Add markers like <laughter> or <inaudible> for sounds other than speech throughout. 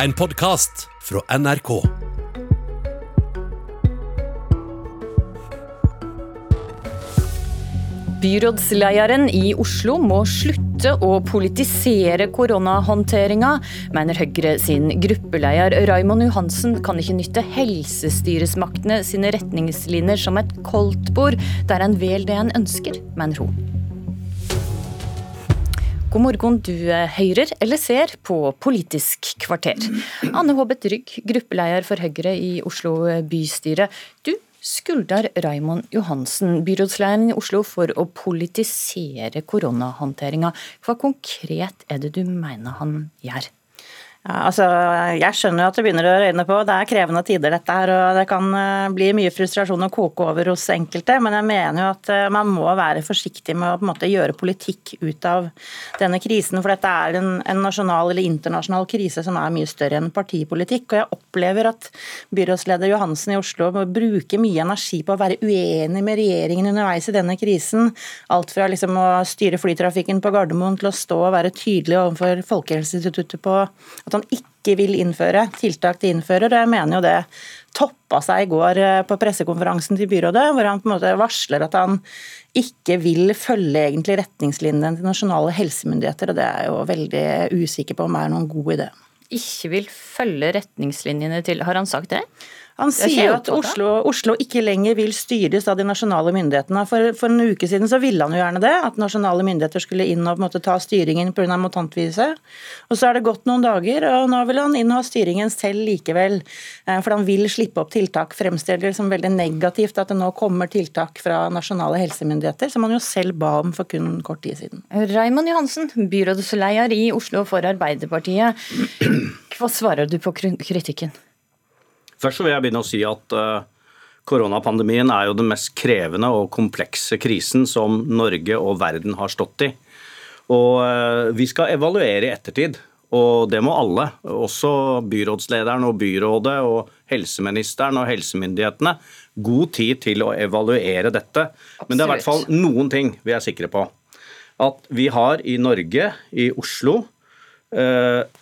En podkast fra NRK. Byrådslederen i Oslo må slutte å politisere koronahåndteringa, mener Høyre sin gruppeleder Raimond Johansen kan ikke nytte helsestyresmaktene sine retningslinjer som et koldtbord der en vel det en ønsker, mener hun. God morgen, du høyrer eller ser på Politisk kvarter. Anne Håbet Rygg, gruppeleder for Høyre i Oslo bystyre. Du skulder Raimond Johansen, byrådslederen i Oslo, for å politisere koronahåndteringa. Hva konkret er det du mener han gjør? Ja, altså, jeg skjønner jo at det begynner å røyne på. Det er krevende tider dette her, og det kan eh, bli mye frustrasjon å koke over hos enkelte. Men jeg mener jo at eh, man må være forsiktig med å på en måte gjøre politikk ut av denne krisen. For dette er en, en nasjonal eller internasjonal krise som er mye større enn partipolitikk. Og jeg opplever at byrådsleder Johansen i Oslo må bruke mye energi på å være uenig med regjeringen underveis i denne krisen. Alt fra liksom å styre flytrafikken på Gardermoen til å stå og være tydelig overfor Folkehelseinstituttet på han ikke vil innføre tiltak de innfører. og Jeg mener jo det toppa seg i går eh, på pressekonferansen til byrådet, hvor han på en måte varsler at han ikke vil følge egentlig retningslinjene til nasjonale helsemyndigheter. og Det er jeg jo veldig usikker på om er noen god idé. Ikke vil følge retningslinjene til Har han sagt det? Han sier at Oslo, Oslo, ikke lenger vil styres av de nasjonale myndighetene. For, for, en uke siden så ville han jo gjerne det, at nasjonale myndigheter skulle inn og måte ta styringen pga. mutantviruset. Og så er det gått noen dager, og nå vil han inn og ha styringen selv likevel. Eh, for han vil slippe opp tiltak. Fremstiller det som veldig negativt at det nå kommer tiltak fra nasjonale helsemyndigheter, som han jo selv ba om for kun kort tid siden. Raymond Johansen, byrådsleder i Oslo for Arbeiderpartiet. Hva svarer du på kritikken? Først vil jeg begynne å si at uh, koronapandemien er jo den mest krevende og komplekse krisen som Norge og verden har stått i. Og uh, vi skal evaluere i ettertid. Og det må alle, også byrådslederen og byrådet og helseministeren og helsemyndighetene. God tid til å evaluere dette. Absolutt. Men det er i hvert fall noen ting vi er sikre på. At vi har i Norge, i Oslo, Eh,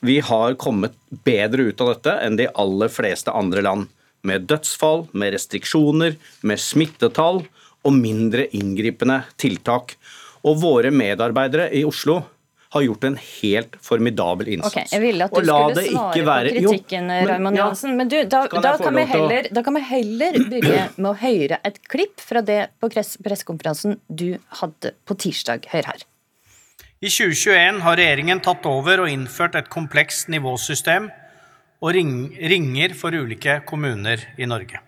vi har kommet bedre ut av dette enn de aller fleste andre land. Med dødsfall, med restriksjoner, med smittetall og mindre inngripende tiltak. Og våre medarbeidere i Oslo har gjort en helt formidabel innsats. Okay, jeg ville at du skulle svare være, på kritikken, Raymond ja, Johansen. Men du, da, da, kan heller, da, kan vi heller, begynne med å høre et klipp fra det på pressekonferansen du hadde på tirsdag. Hør her. I 2021 har regjeringen tatt over og innført et komplekst nivåsystem og ringer for ulike kommuner i Norge.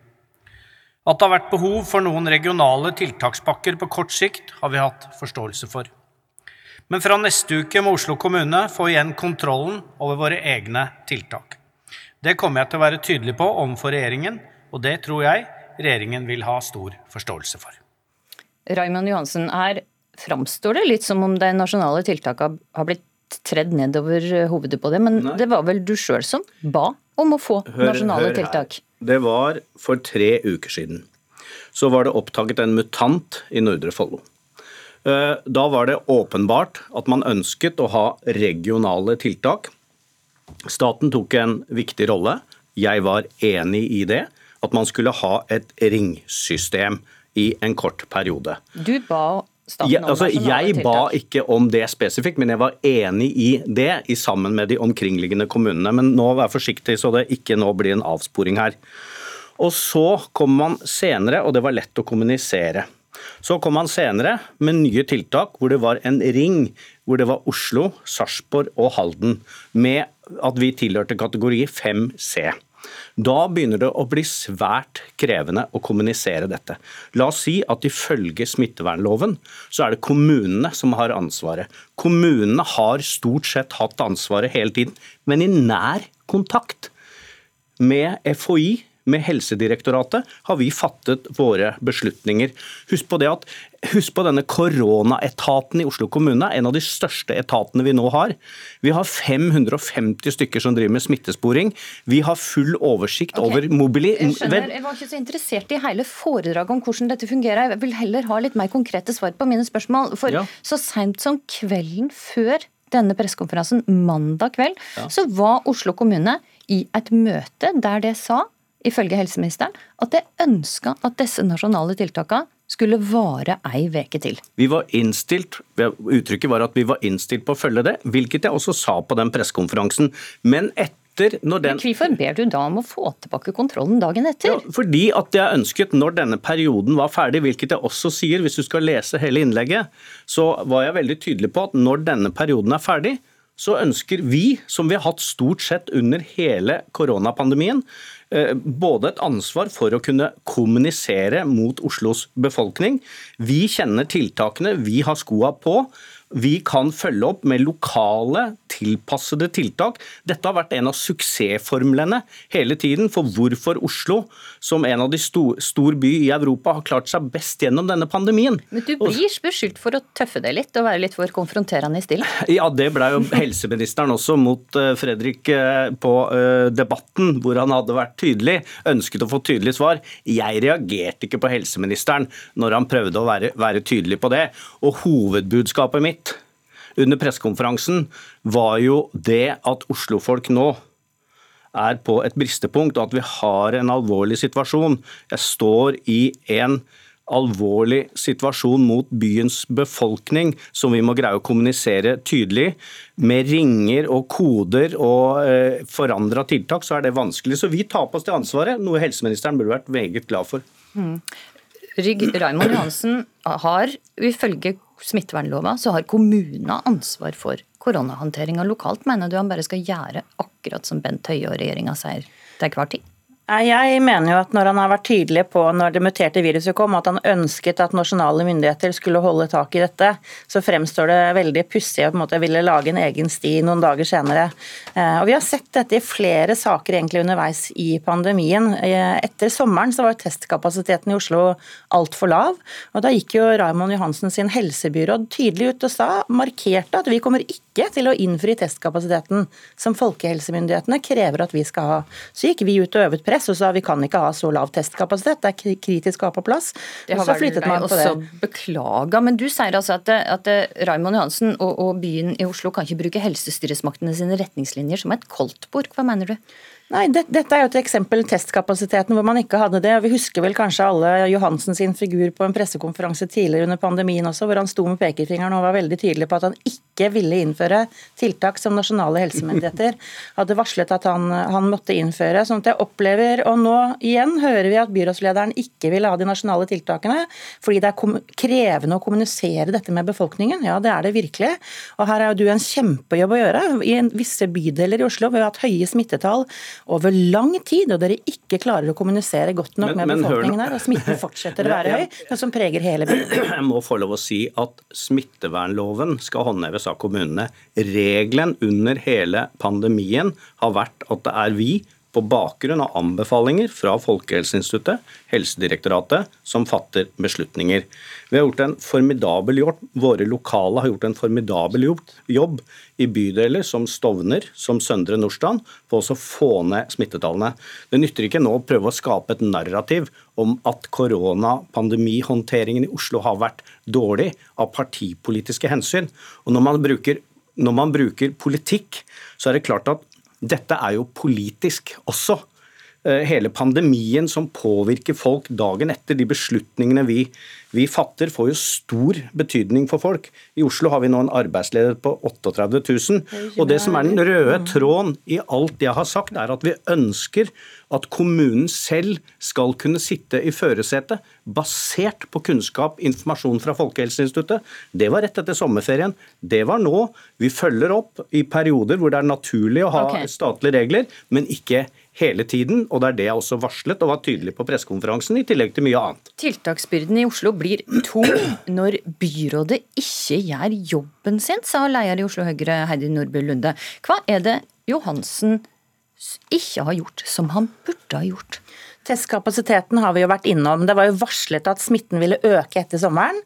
At det har vært behov for noen regionale tiltakspakker på kort sikt, har vi hatt forståelse for. Men fra neste uke må Oslo kommune få igjen kontrollen over våre egne tiltak. Det kommer jeg til å være tydelig på overfor regjeringen, og det tror jeg regjeringen vil ha stor forståelse for. Raymond Johansen, er framstår det litt som om de nasjonale tiltakene har blitt tredd nedover hovedet på det, men Nei. det var vel du sjøl som ba om å få hør, nasjonale hør tiltak? Det var for tre uker siden. Så var det opptaket en mutant i Nordre Follo. Eh, da var det åpenbart at man ønsket å ha regionale tiltak. Staten tok en viktig rolle. Jeg var enig i det. At man skulle ha et ringsystem i en kort periode. Du ba ja, altså, jeg ba ikke om det spesifikt, men jeg var enig i det i sammen med de omkringliggende kommunene. Men nå vær forsiktig så det ikke nå blir en avsporing her. Og så kom man senere, og det var lett å kommunisere. Så kom man senere med nye tiltak hvor det var en ring hvor det var Oslo, Sarpsborg og Halden, med at vi tilhørte kategori 5C. Da begynner det å bli svært krevende å kommunisere dette. La oss si at ifølge smittevernloven så er det kommunene som har ansvaret. Kommunene har stort sett hatt ansvaret hele tiden, men i nær kontakt med FHI med Helsedirektoratet har vi fattet våre beslutninger. Husk på, det at, husk på denne koronaetaten i Oslo kommune, en av de største etatene vi nå har. Vi har 550 stykker som driver med smittesporing. Vi har full oversikt okay. over mobili... Jeg skjønner, jeg var ikke så interessert i hele foredraget om hvordan dette fungerer. Jeg vil heller ha litt mer konkrete svar på mine spørsmål. For ja. så seint som kvelden før denne pressekonferansen mandag kveld, ja. så var Oslo kommune i et møte der det sa, ifølge helseministeren, at det ønska at disse nasjonale tiltakene skulle vare ei veke til. Vi var innstilt, Uttrykket var at vi var innstilt på å følge det, hvilket jeg også sa på den pressekonferansen. Men etter den... Hvorfor ber du da om å få tilbake kontrollen dagen etter? Ja, fordi at jeg ønsket, når denne perioden var ferdig, hvilket jeg også sier, hvis du skal lese hele innlegget, så var jeg veldig tydelig på at når denne perioden er ferdig, så ønsker vi, som vi har hatt stort sett under hele koronapandemien, både et ansvar for å kunne kommunisere mot Oslos befolkning. Vi kjenner tiltakene, vi har skoa på. Vi kan følge opp med lokale, tilpassede tiltak. Dette har vært en av suksessformlene hele tiden for hvorfor Oslo, som en av de stor, stor by i Europa, har klart seg best gjennom denne pandemien. Men du blir beskyldt for å tøffe deg litt og være litt for konfronterende i stil? <laughs> Ja, det ble jo helseministeren også mot eh, Fredrik eh, på eh, Debatten, hvor han hadde vært tydelig, ønsket å få tydelig svar. Jeg reagerte ikke på helseministeren når han prøvde å være, være tydelig på det. Og hovedbudskapet mitt under pressekonferansen, var jo det at Oslo-folk nå er på et bristepunkt, og at vi har en alvorlig situasjon. Jeg står i en alvorlig situasjon mot byens befolkning som vi må greie å kommunisere tydelig. Med ringer og koder og eh, forandra tiltak, så er det vanskelig. Så vi tar på oss det ansvaret, noe helseministeren burde vært meget glad for. Mm. Rygg Raymond Johansen har ifølge smittevernlova så har kommunene ansvar for koronahåndteringa lokalt. Mener du han bare skal gjøre akkurat som Bent Høie og regjeringa sier til hver tid? Jeg mener jo at når han har vært tydelig på når det muterte viruset kom, at han ønsket at nasjonale myndigheter skulle holde tak i dette, så fremstår det veldig pussig å på en måte ville lage en egen sti noen dager senere. Eh, og Vi har sett dette i flere saker egentlig underveis i pandemien. Eh, etter sommeren så var testkapasiteten i Oslo altfor lav. og Da gikk jo Raymond Johansen sin helsebyråd tydelig ut og sa, markerte at vi kommer ikke til å innfri testkapasiteten som folkehelsemyndighetene krever at vi skal ha. Så gikk vi ut og øvet press og sa vi kan ikke ha så lav testkapasitet, det er kritisk å ha på plass. Det har vel deg også beklaga, men du sier altså at, at Raymond Johansen og, og byen i Oslo kan ikke bruke helsestyresmaktene sine retningslinjer som et koldtbord. Hva mener du? Nei, det, Dette er jo et eksempel, testkapasiteten hvor man ikke hadde det. og Vi husker vel kanskje alle Johansen sin figur på en pressekonferanse tidligere under pandemien også, hvor han sto med pekefingeren og var veldig tydelig på at han ikke ville innføre tiltak som nasjonale helsemyndigheter <laughs> hadde varslet at han, han måtte innføre. sånn at jeg opplever, Og nå igjen hører vi at byrådslederen ikke vil ha de nasjonale tiltakene fordi det er krevende å kommunisere dette med befolkningen. Ja, det er det virkelig. Og her er jo du en kjempejobb å gjøre. I visse bydeler i Oslo vi har hatt høye smittetall over lang tid, og dere ikke klarer å kommunisere godt nok men, med befolkningen her, og smitten fortsetter å <laughs> være høy, noe som preger hele byen. <clears throat> Jeg må få lov å si at smittevernloven skal håndheves av kommunene. Regelen under hele pandemien har vært at det er vi på bakgrunn av anbefalinger fra Folkehelseinstituttet, Helsedirektoratet, som fatter beslutninger. Vi har gjort en formidabel jobb, Våre lokale har gjort en formidabel jobb i bydeler som Stovner, som Søndre Nordstrand, på å få ned smittetallene. Det nytter ikke nå å prøve å skape et narrativ om at koronapandemihåndteringen i Oslo har vært dårlig av partipolitiske hensyn. Og når man bruker når man bruker politikk, så er det klart at dette er jo politisk også. Eh, hele pandemien som påvirker folk dagen etter. De beslutningene vi, vi, fatter, får jo stor betydning for folk. I Oslo har vi nå en arbeidsledighet på 38 000. Og det som er den røde tråden i alt jeg har sagt, er at vi ønsker at kommunen selv skal kunne sitte i førersetet, basert på kunnskap, informasjon fra Folkehelseinstituttet. Det var rett etter sommerferien. Det var nå. Vi følger opp i perioder hvor det er naturlig å ha okay. statlige regler, men ikke hele tiden. Og det er det jeg også varslet og var tydelig på pressekonferansen, i tillegg til mye annet. Tiltaksbyrden i Oslo blir tung <clears throat> når byrådet ikke gjør jobben sin, sa leder i Oslo Høyre Heidi Nordby Lunde. Hva er det Johansen ikke har gjort som han burde ha gjort? Testkapasiteten har vi jo vært innom. Det var jo varslet at smitten ville øke etter sommeren.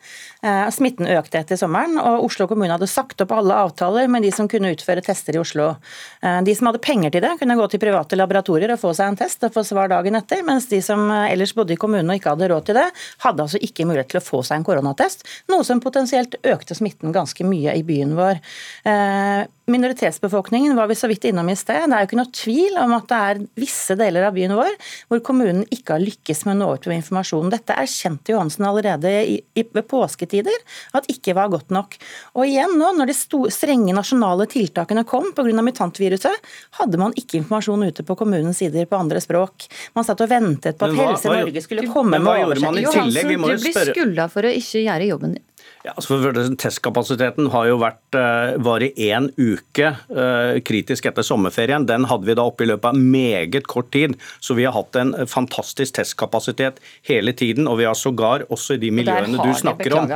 Eh, smitten økte etter sommeren, og Oslo kommune hadde sagt opp alle avtaler med de som kunne utføre tester i Oslo. Eh, de som hadde penger til det, kunne gå til private laboratorier og få seg en test og få svar dagen etter, mens de som ellers bodde i kommunen og ikke hadde råd til det, hadde altså ikke mulighet til å få seg en koronatest, noe som potensielt økte smitten ganske mye i byen vår. Eh, minoritetsbefolkningen var vi så vidt innom i sted. Det er jo ikke noe tvil om at det er visse deler av byen vår hvor kommunen ikke har lykkes med å nå ut med informasjon. Dette erkjente Johansen allerede i, i, ved påsketider at ikke var godt nok. Og igjen nå, når de sto, strenge nasjonale tiltakene kom pga. mutantviruset, hadde man ikke informasjon ute på kommunens sider på andre språk. Man satt og ventet på at hva, Helse Norge skulle komme med oversikt. Johansen, du blir skylda for å ikke gjøre jobben din. Ja, altså Testkapasiteten har jo vært, uh, var i én uke uh, kritisk etter sommerferien. Den hadde vi da oppe i løpet av meget kort tid. Så vi har hatt en fantastisk testkapasitet hele tiden. Og vi har sågar, også i de miljøene du snakker om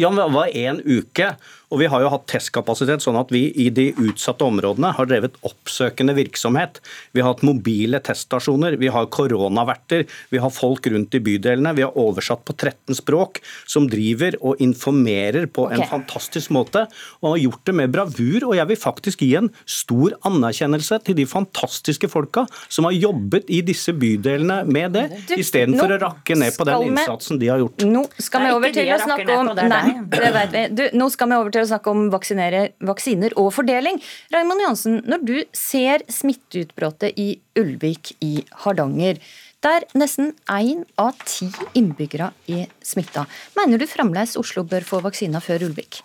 Ja, men det var én uke. Og vi har jo hatt testkapasitet sånn at vi i de utsatte områdene har drevet oppsøkende virksomhet. Vi har hatt mobile teststasjoner, vi har koronaverter, vi har folk rundt i bydelene. Vi har oversatt på 13 språk som driver og informerer på okay. en fantastisk måte. Og har gjort det med bravur. Og jeg vil faktisk gi en stor anerkjennelse til de fantastiske folka som har jobbet i disse bydelene med det, istedenfor å rakke ned på den innsatsen de har gjort. Nå skal vi over til å snakke om Nei, det vet vi. Du, nå skal vi over til å snakke om vaksiner og fordeling. Raymond Johansen, når du ser smitteutbruddet i Ulvik i Hardanger, der nesten én av ti innbyggere er smitta, mener du fremdeles Oslo bør få vaksiner før Ulvik?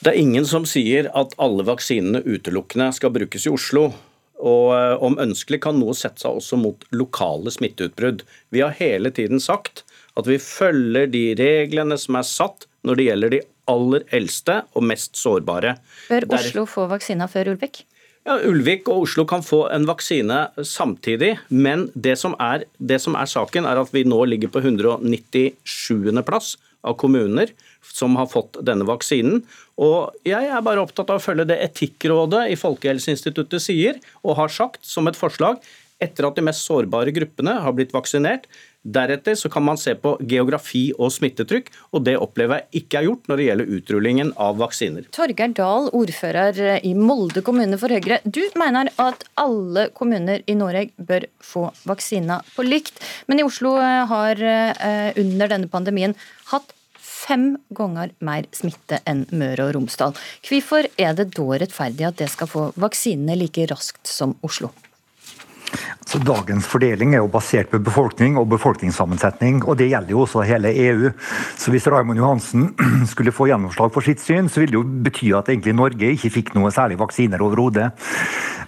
Det er ingen som sier at alle vaksinene utelukkende skal brukes i Oslo. Og eh, om ønskelig kan noe sette seg også mot lokale smitteutbrudd. Vi har hele tiden sagt at vi følger de reglene som er satt når det gjelder de aller eldste og mest sårbare. Bør Oslo Der... få vaksina før Ulvik? Ja, Ulvik og Oslo kan få en vaksine samtidig, men det som, er, det som er saken, er at vi nå ligger på 197. plass av kommuner som har fått denne vaksinen. Og jeg er bare opptatt av å følge det Etikkrådet i Folkehelseinstituttet sier, og har sagt som et forslag etter at de mest sårbare gruppene har blitt vaksinert, Deretter så kan man se på geografi og smittetrykk, og det opplever jeg ikke er gjort når det gjelder utrullingen av vaksiner. Torgeir Dahl, ordfører i Molde kommune for Høyre. Du mener at alle kommuner i Norge bør få vaksiner på likt, men i Oslo har eh, under denne pandemien hatt fem ganger mer smitte enn Møre og Romsdal. Hvorfor er det da rettferdig at det skal få vaksinene like raskt som Oslo? Så Dagens fordeling er jo basert på befolkning og befolkningssammensetning, og det gjelder jo også hele EU. Så Hvis Raymond Johansen <clears throat> skulle få gjennomslag for sitt syn, så ville det jo bety at egentlig Norge ikke fikk noe særlig vaksiner overhodet.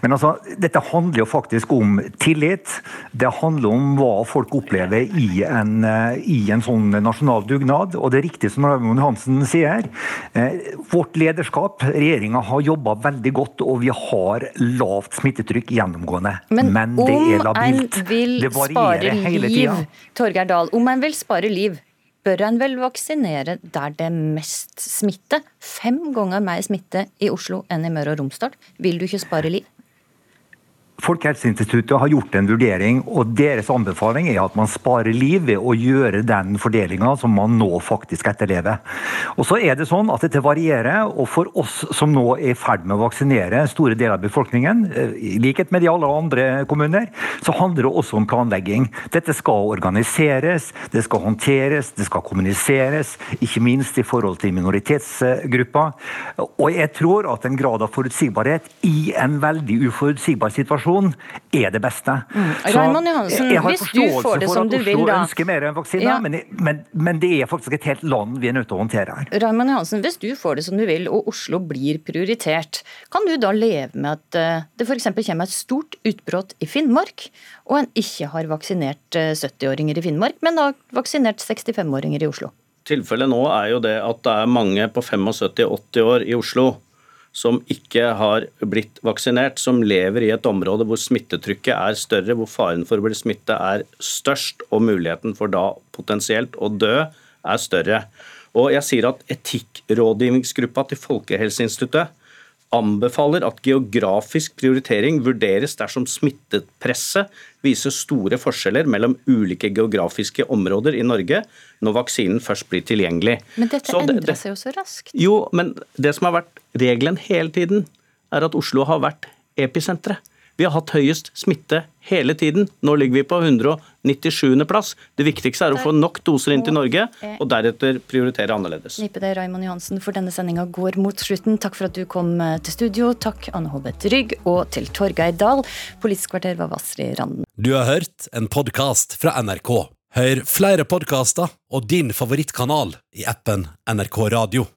Men altså, dette handler jo faktisk om tillit. Det handler om hva folk opplever i en, eh, i en sånn nasjonal dugnad. Og det er riktig som Raymond Johansen sier. Eh, vårt lederskap, regjeringa, har jobba veldig godt, og vi har lavt smittetrykk gjennomgående. Men, Men det er labilt. Det varierer hele tida. Torgeir Dahl, om en vil spare liv, bør en vel vaksinere der det er mest smitte? Fem ganger mer smitte i Oslo enn i Møre og Romsdal. Vil du ikke spare liv? Folkehelseinstituttet har gjort en vurdering, og deres anbefaling er at man sparer liv ved å gjøre den fordelinga som man nå faktisk etterlever. Og så er det sånn at Dette varierer, og for oss som nå er i ferd med å vaksinere store deler av befolkningen, eh, i likhet med de alle andre kommuner, så handler det også om planlegging. Dette skal organiseres, det skal håndteres, det skal kommuniseres, ikke minst i forhold til minoritetsgrupper. Og jeg tror at en grad av forutsigbarhet i en veldig uforutsigbar situasjon vaksinasjon er det beste. Mm. Raymond Johansen, jeg har hvis du får det som du vil, da ønsker mer enn vaksine, ja. men, men, men, det er faktisk et helt land vi er nødt til å håndtere her. Raymond Johansen, hvis du får det som du vil, og Oslo blir prioritert, kan du da leve med at eh, det f.eks. kommer et stort utbrudd i Finnmark, og en ikke har vaksinert 70-åringer eh, i Finnmark, men har vaksinert 65-åringer i Oslo? Tilfellet nå er jo det at det er mange på 75-80 år i Oslo som ikke har blitt vaksinert, som lever i et område hvor smittetrykket er større, hvor faren for å bli smittet er størst, og muligheten for da potensielt å dø er større. Og jeg sier at Etikkrådgivningsgruppa til Folkehelseinstituttet anbefaler at geografisk prioritering vurderes dersom smittepresset viser store forskjeller mellom ulike geografiske områder i Norge når vaksinen først blir tilgjengelig. Men dette Så det- endrer seg jo så raskt. Jo, men det som har vært regelen hele tiden, er at Oslo har vært episenteret. Vi har hatt høyest smitte hele tiden. Nå ligger vi på 197. plass. Det viktigste er å få nok doser inn til Norge, og deretter prioritere annerledes. Nippe deg, Raymond Johansen, for denne sendinga går mot slutten. Takk for at du kom eh, til studio. Takk Anne Håbet Rygg, og til Torgeir Dahl. Politisk kvarter var Vasri Randen. Du har hørt en podkast fra NRK. Hør flere podkaster og din favorittkanal i appen NRK Radio.